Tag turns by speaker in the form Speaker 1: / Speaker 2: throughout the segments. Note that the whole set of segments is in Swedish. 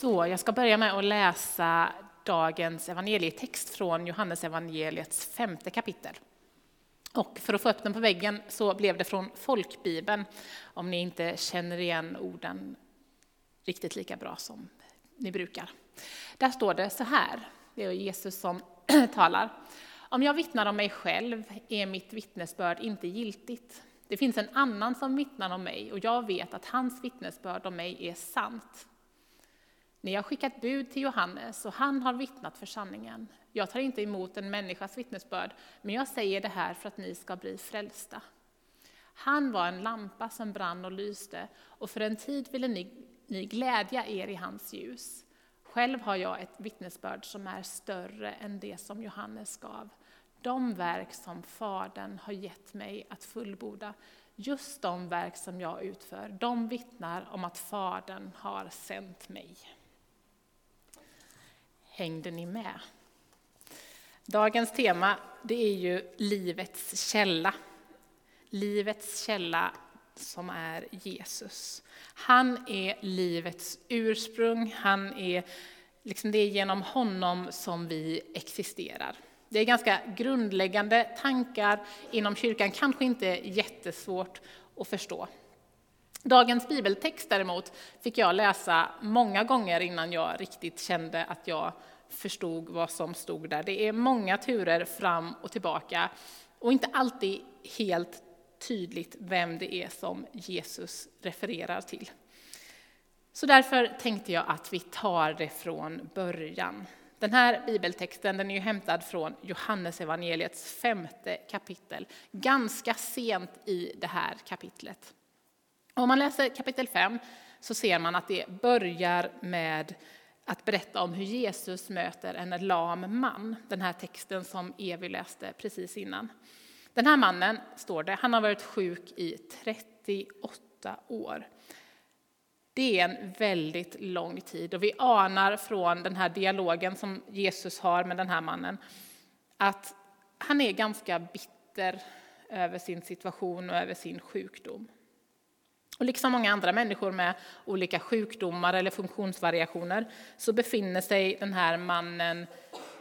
Speaker 1: Så, jag ska börja med att läsa dagens evangelietext från Johannes evangeliets femte kapitel. Och för att få upp den på väggen så blev det från folkbibeln, om ni inte känner igen orden riktigt lika bra som ni brukar. Där står det så här, det är Jesus som talar. Om jag vittnar om mig själv är mitt vittnesbörd inte giltigt. Det finns en annan som vittnar om mig och jag vet att hans vittnesbörd om mig är sant. Ni har skickat bud till Johannes och han har vittnat för sanningen. Jag tar inte emot en människas vittnesbörd, men jag säger det här för att ni ska bli frälsta. Han var en lampa som brann och lyste, och för en tid ville ni, ni glädja er i hans ljus. Själv har jag ett vittnesbörd som är större än det som Johannes gav. De verk som Fadern har gett mig att fullborda, just de verk som jag utför, de vittnar om att Fadern har sänt mig. Hängde ni med? Dagens tema det är ju livets källa. Livets källa som är Jesus. Han är livets ursprung, han är, liksom det är genom honom som vi existerar. Det är ganska grundläggande tankar inom kyrkan, kanske inte jättesvårt att förstå. Dagens bibeltext däremot fick jag läsa många gånger innan jag riktigt kände att jag förstod vad som stod där. Det är många turer fram och tillbaka och inte alltid helt tydligt vem det är som Jesus refererar till. Så därför tänkte jag att vi tar det från början. Den här bibeltexten den är ju hämtad från Johannes evangeliets femte kapitel, ganska sent i det här kapitlet. Om man läser kapitel 5 så ser man att det börjar med att berätta om hur Jesus möter en lam man. Den här texten som Evi läste precis innan. Den här mannen, står det, han har varit sjuk i 38 år. Det är en väldigt lång tid och vi anar från den här dialogen som Jesus har med den här mannen att han är ganska bitter över sin situation och över sin sjukdom. Och liksom många andra människor med olika sjukdomar eller funktionsvariationer så befinner sig den här mannen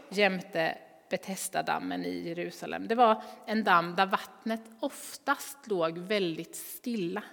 Speaker 1: jämte Betesda-dammen i Jerusalem. Det var en damm där vattnet oftast låg väldigt stilla.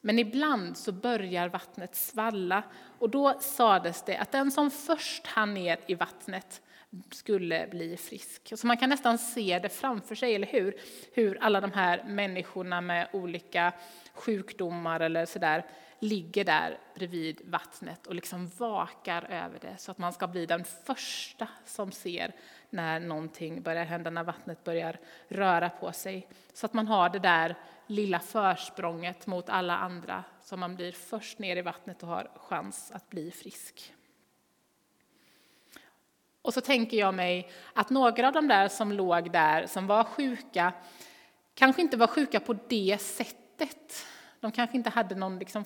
Speaker 1: Men ibland så börjar vattnet svalla och då sades det att den som först hann ner i vattnet skulle bli frisk. Så man kan nästan se det framför sig, eller hur? Hur alla de här människorna med olika sjukdomar eller sådär ligger där bredvid vattnet och liksom vakar över det så att man ska bli den första som ser när någonting börjar hända, när vattnet börjar röra på sig. Så att man har det där lilla försprånget mot alla andra så man blir först ner i vattnet och har chans att bli frisk. Och så tänker jag mig att några av de där som låg där, som var sjuka, kanske inte var sjuka på det sättet. De kanske inte hade någon liksom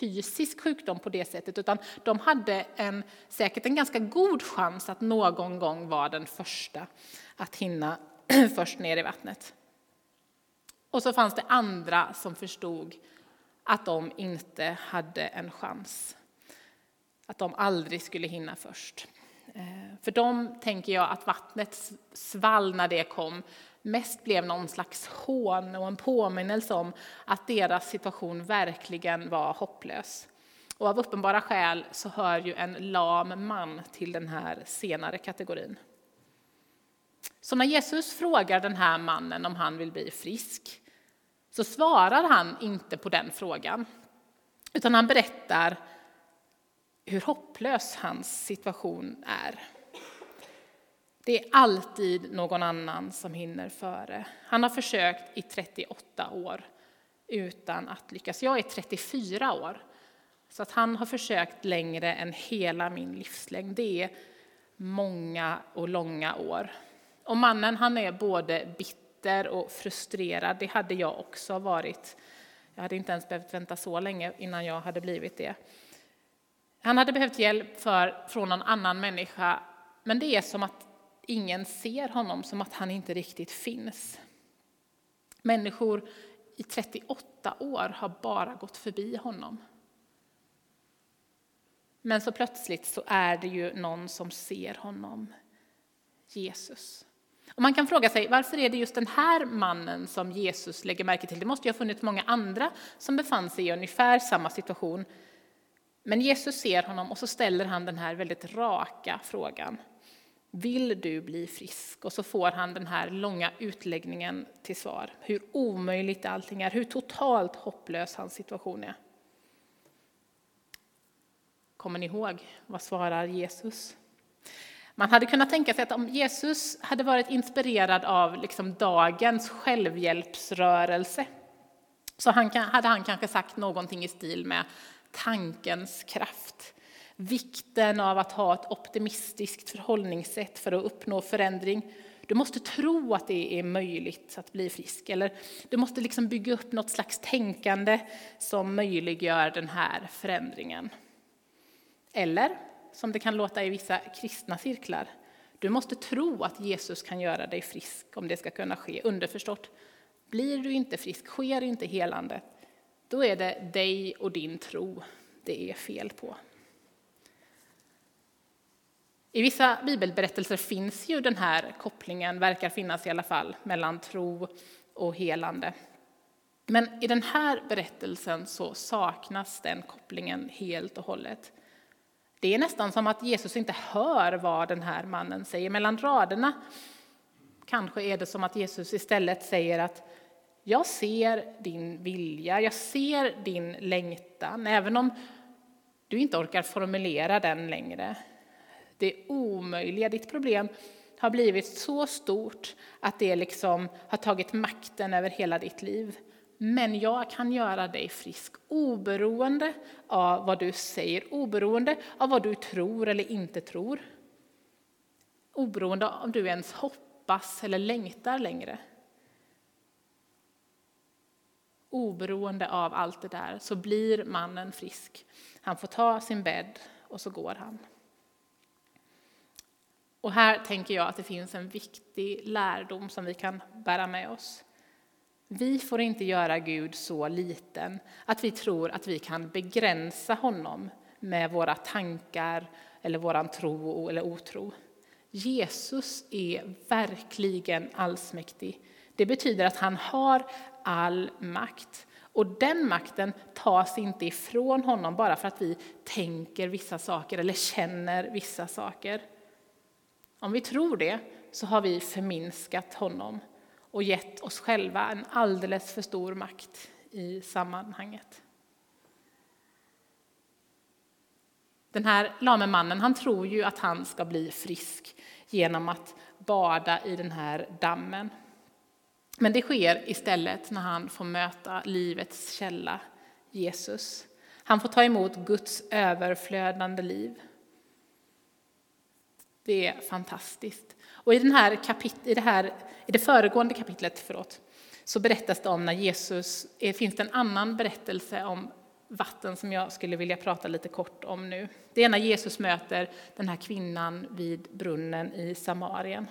Speaker 1: fysisk sjukdom på det sättet, utan de hade en, säkert en ganska god chans att någon gång vara den första att hinna först ner i vattnet. Och så fanns det andra som förstod att de inte hade en chans. Att de aldrig skulle hinna först. Eh, för dem tänker jag att vattnets svall när det kom mest blev någon slags hån och en påminnelse om att deras situation verkligen var hopplös. Och av uppenbara skäl så hör ju en lam man till den här senare kategorin. Så när Jesus frågar den här mannen om han vill bli frisk så svarar han inte på den frågan, utan han berättar hur hopplös hans situation är. Det är alltid någon annan som hinner före. Han har försökt i 38 år utan att lyckas. Jag är 34 år, så att han har försökt längre än hela min livslängd. Det är många och långa år. Och mannen han är både bitter och frustrerad. Det hade jag också varit. Jag hade inte ens behövt vänta så länge innan jag hade blivit det. Han hade behövt hjälp för, från någon annan människa, men det är som att ingen ser honom, som att han inte riktigt finns. Människor i 38 år har bara gått förbi honom. Men så plötsligt så är det ju någon som ser honom, Jesus. Och man kan fråga sig varför är det just den här mannen som Jesus lägger märke till? Det måste ju ha funnits många andra som befann sig i ungefär samma situation. Men Jesus ser honom och så ställer han den här väldigt raka frågan. Vill du bli frisk? Och så får han den här långa utläggningen till svar. Hur omöjligt allting är, hur totalt hopplös hans situation är. Kommer ni ihåg? Vad svarar Jesus? Man hade kunnat tänka sig att om Jesus hade varit inspirerad av liksom dagens självhjälpsrörelse så hade han kanske sagt någonting i stil med tankens kraft. Vikten av att ha ett optimistiskt förhållningssätt för att uppnå förändring. Du måste tro att det är möjligt att bli frisk. Eller du måste liksom bygga upp något slags tänkande som möjliggör den här förändringen. Eller, som det kan låta i vissa kristna cirklar, du måste tro att Jesus kan göra dig frisk om det ska kunna ske. Underförstått, blir du inte frisk, sker inte helandet, då är det dig och din tro det är fel på. I vissa bibelberättelser finns ju den här kopplingen, verkar finnas i alla fall, mellan tro och helande. Men i den här berättelsen så saknas den kopplingen helt och hållet. Det är nästan som att Jesus inte hör vad den här mannen säger mellan raderna. Kanske är det som att Jesus istället säger att jag ser din vilja, jag ser din längtan, även om du inte orkar formulera den längre. Det omöjliga, ditt problem har blivit så stort att det liksom har tagit makten över hela ditt liv. Men jag kan göra dig frisk oberoende av vad du säger, oberoende av vad du tror eller inte tror. Oberoende av om du ens hoppas eller längtar längre. Oberoende av allt det där så blir mannen frisk. Han får ta sin bädd och så går han. Och här tänker jag att det finns en viktig lärdom som vi kan bära med oss. Vi får inte göra Gud så liten att vi tror att vi kan begränsa honom med våra tankar eller vår tro eller otro. Jesus är verkligen allsmäktig. Det betyder att han har all makt. Och den makten tas inte ifrån honom bara för att vi tänker vissa saker eller känner vissa saker. Om vi tror det så har vi förminskat honom och gett oss själva en alldeles för stor makt i sammanhanget. Den här lame mannen han tror ju att han ska bli frisk genom att bada i den här dammen. Men det sker istället när han får möta livets källa, Jesus. Han får ta emot Guds överflödande liv. Det är fantastiskt. Och i, den här kapit i, det här, i det föregående kapitlet förlåt, så berättas det om när Jesus, eh, finns det en annan berättelse om vatten som jag skulle vilja prata lite kort om nu. Det är när Jesus möter den här kvinnan vid brunnen i Samarien.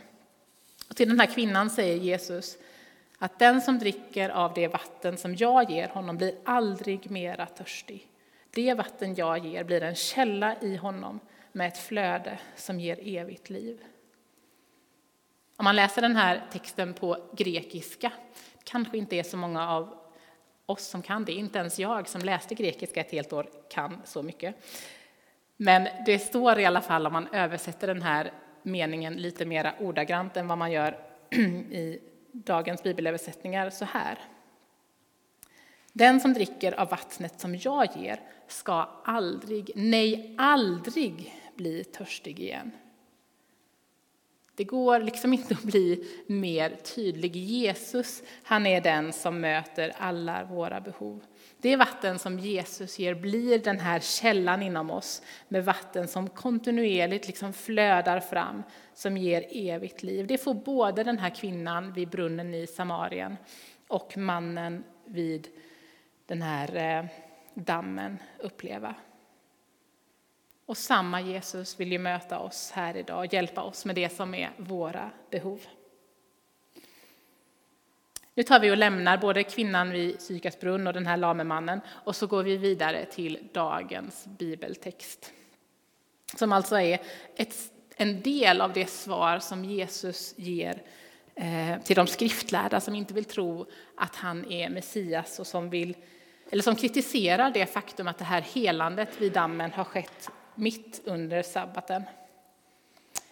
Speaker 1: Och till den här kvinnan säger Jesus att den som dricker av det vatten som jag ger honom blir aldrig mera törstig. Det vatten jag ger blir en källa i honom med ett flöde som ger evigt liv. Om man läser den här texten på grekiska, kanske inte är så många av oss som kan det, inte ens jag som läste grekiska ett helt år kan så mycket. Men det står i alla fall om man översätter den här meningen lite mer ordagrant än vad man gör i dagens bibelöversättningar så här. Den som dricker av vattnet som jag ger ska aldrig, nej aldrig bli törstig igen. Det går liksom inte att bli mer tydlig. Jesus, han är den som möter alla våra behov. Det vatten som Jesus ger blir den här källan inom oss med vatten som kontinuerligt liksom flödar fram, som ger evigt liv. Det får både den här kvinnan vid brunnen i Samarien och mannen vid den här eh, dammen uppleva. Och samma Jesus vill ju möta oss här idag och hjälpa oss med det som är våra behov. Nu tar vi och lämnar både kvinnan vid Sykars brunn och den här lamemannen och så går vi vidare till dagens bibeltext. som alltså är ett, en del av det svar som Jesus ger eh, till de skriftlärda som inte vill tro att han är Messias och som, vill, eller som kritiserar det faktum att det här helandet vid dammen har skett mitt under sabbaten.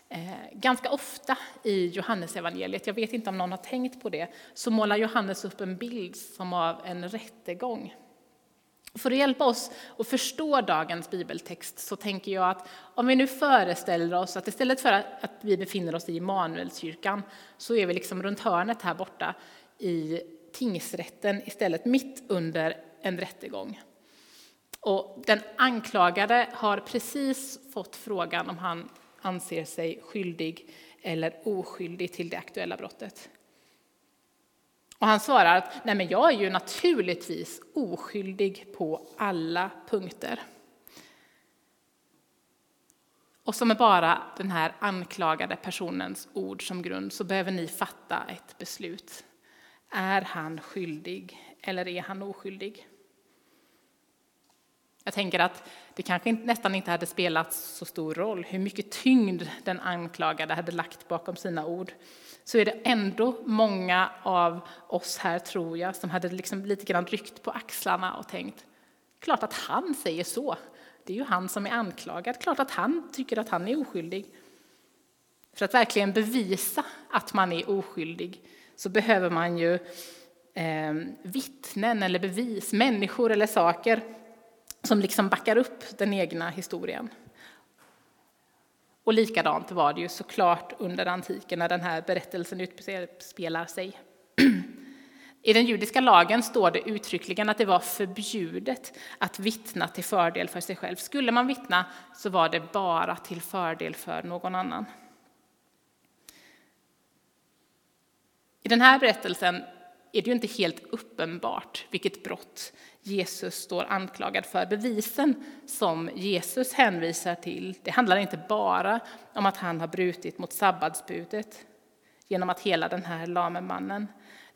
Speaker 1: Eh, ganska ofta i Johannesevangeliet, jag vet inte om någon har tänkt på det, så målar Johannes upp en bild som av en rättegång. För att hjälpa oss att förstå dagens bibeltext så tänker jag att om vi nu föreställer oss att istället för att vi befinner oss i Immanuelskyrkan så är vi liksom runt hörnet här borta i tingsrätten istället, mitt under en rättegång. Och den anklagade har precis fått frågan om han anser sig skyldig eller oskyldig till det aktuella brottet. Och han svarar att Nej, men jag är ju naturligtvis oskyldig på alla punkter. Och som är bara den här anklagade personens ord som grund så behöver ni fatta ett beslut. Är han skyldig eller är han oskyldig? Jag tänker att det kanske nästan inte hade spelat så stor roll hur mycket tyngd den anklagade hade lagt bakom sina ord. Så är det ändå många av oss här, tror jag, som hade liksom lite grann ryckt på axlarna och tänkt, klart att han säger så. Det är ju han som är anklagad, klart att han tycker att han är oskyldig. För att verkligen bevisa att man är oskyldig så behöver man ju eh, vittnen eller bevis, människor eller saker som liksom backar upp den egna historien. Och likadant var det ju såklart under antiken när den här berättelsen utspelar sig. I den judiska lagen står det uttryckligen att det var förbjudet att vittna till fördel för sig själv. Skulle man vittna så var det bara till fördel för någon annan. I den här berättelsen är det ju inte helt uppenbart vilket brott Jesus står anklagad för. Bevisen som Jesus hänvisar till det handlar inte bara om att han har brutit mot sabbatsbudet genom att hela den här lame mannen.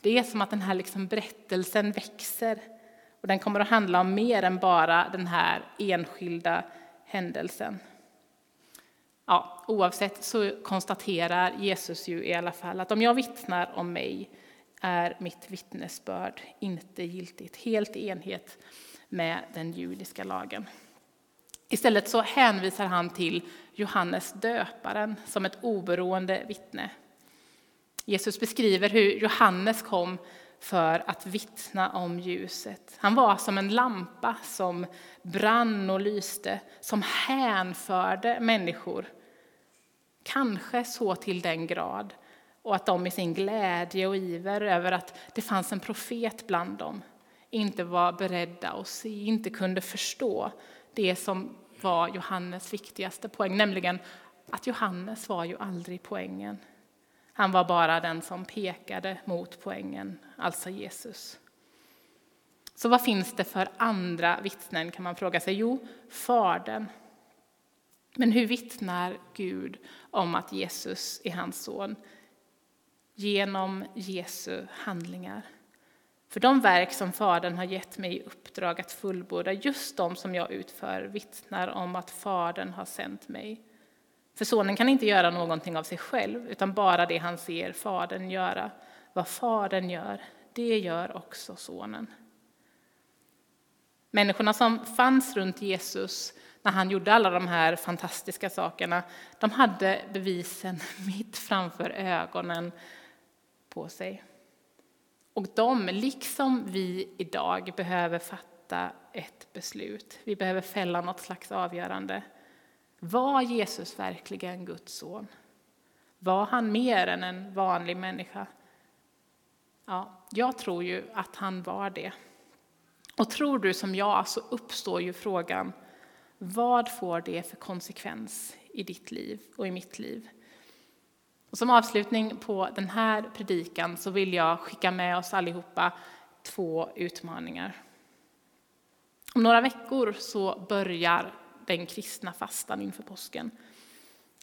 Speaker 1: Det är som att den här liksom berättelsen växer och den kommer att handla om mer än bara den här enskilda händelsen. Ja, oavsett så konstaterar Jesus ju i alla fall att om jag vittnar om mig är mitt vittnesbörd inte giltigt, helt i enhet med den judiska lagen. Istället så hänvisar han till Johannes döparen som ett oberoende vittne. Jesus beskriver hur Johannes kom för att vittna om ljuset. Han var som en lampa som brann och lyste, som hänförde människor. Kanske så till den grad och att de i sin glädje och iver över att det fanns en profet bland dem inte var beredda att se, inte kunde förstå det som var Johannes viktigaste poäng, nämligen att Johannes var ju aldrig poängen. Han var bara den som pekade mot poängen, alltså Jesus. Så vad finns det för andra vittnen kan man fråga sig? Jo, Fadern. Men hur vittnar Gud om att Jesus är hans son? genom Jesu handlingar. För de verk som Fadern har gett mig i uppdrag att fullborda, just de som jag utför, vittnar om att Fadern har sänt mig. För Sonen kan inte göra någonting av sig själv, utan bara det han ser Fadern göra. Vad Fadern gör, det gör också Sonen. Människorna som fanns runt Jesus när han gjorde alla de här fantastiska sakerna, de hade bevisen mitt framför ögonen på sig. Och de, liksom vi idag, behöver fatta ett beslut. Vi behöver fälla något slags avgörande. Var Jesus verkligen Guds son? Var han mer än en vanlig människa? Ja, jag tror ju att han var det. Och tror du som jag så uppstår ju frågan, vad får det för konsekvens i ditt liv och i mitt liv? Och som avslutning på den här predikan så vill jag skicka med oss allihopa två utmaningar. Om några veckor så börjar den kristna fastan inför påsken.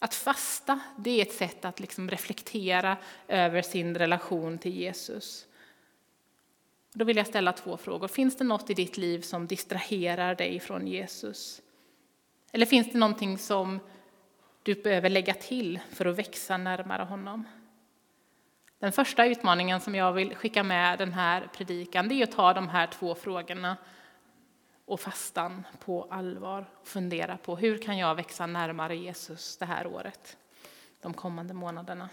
Speaker 1: Att fasta det är ett sätt att liksom reflektera över sin relation till Jesus. Då vill jag ställa två frågor. Finns det något i ditt liv som distraherar dig från Jesus? Eller finns det någonting som du behöver lägga till för att växa närmare honom? Den första utmaningen som jag vill skicka med den här predikan, det är att ta de här två frågorna och fastan på allvar och fundera på hur kan jag växa närmare Jesus det här året, de kommande månaderna.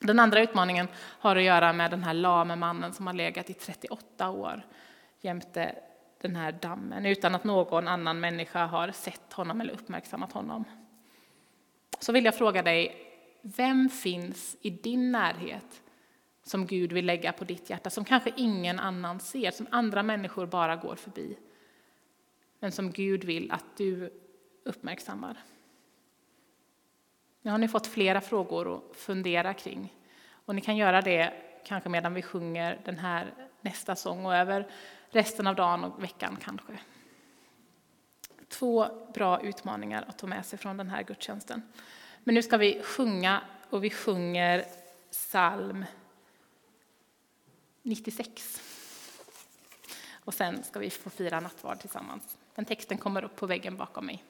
Speaker 1: Den andra utmaningen har att göra med den här lame mannen som har legat i 38 år jämte den här dammen utan att någon annan människa har sett honom eller uppmärksammat honom. Så vill jag fråga dig, vem finns i din närhet som Gud vill lägga på ditt hjärta, som kanske ingen annan ser, som andra människor bara går förbi, men som Gud vill att du uppmärksammar? Nu har ni fått flera frågor att fundera kring. Och ni kan göra det kanske medan vi sjunger den här nästa sång och över resten av dagen och veckan kanske. Två bra utmaningar att ta med sig från den här gudstjänsten. Men nu ska vi sjunga och vi sjunger psalm 96. Och sen ska vi få fira nattvard tillsammans. Den texten kommer upp på väggen bakom mig.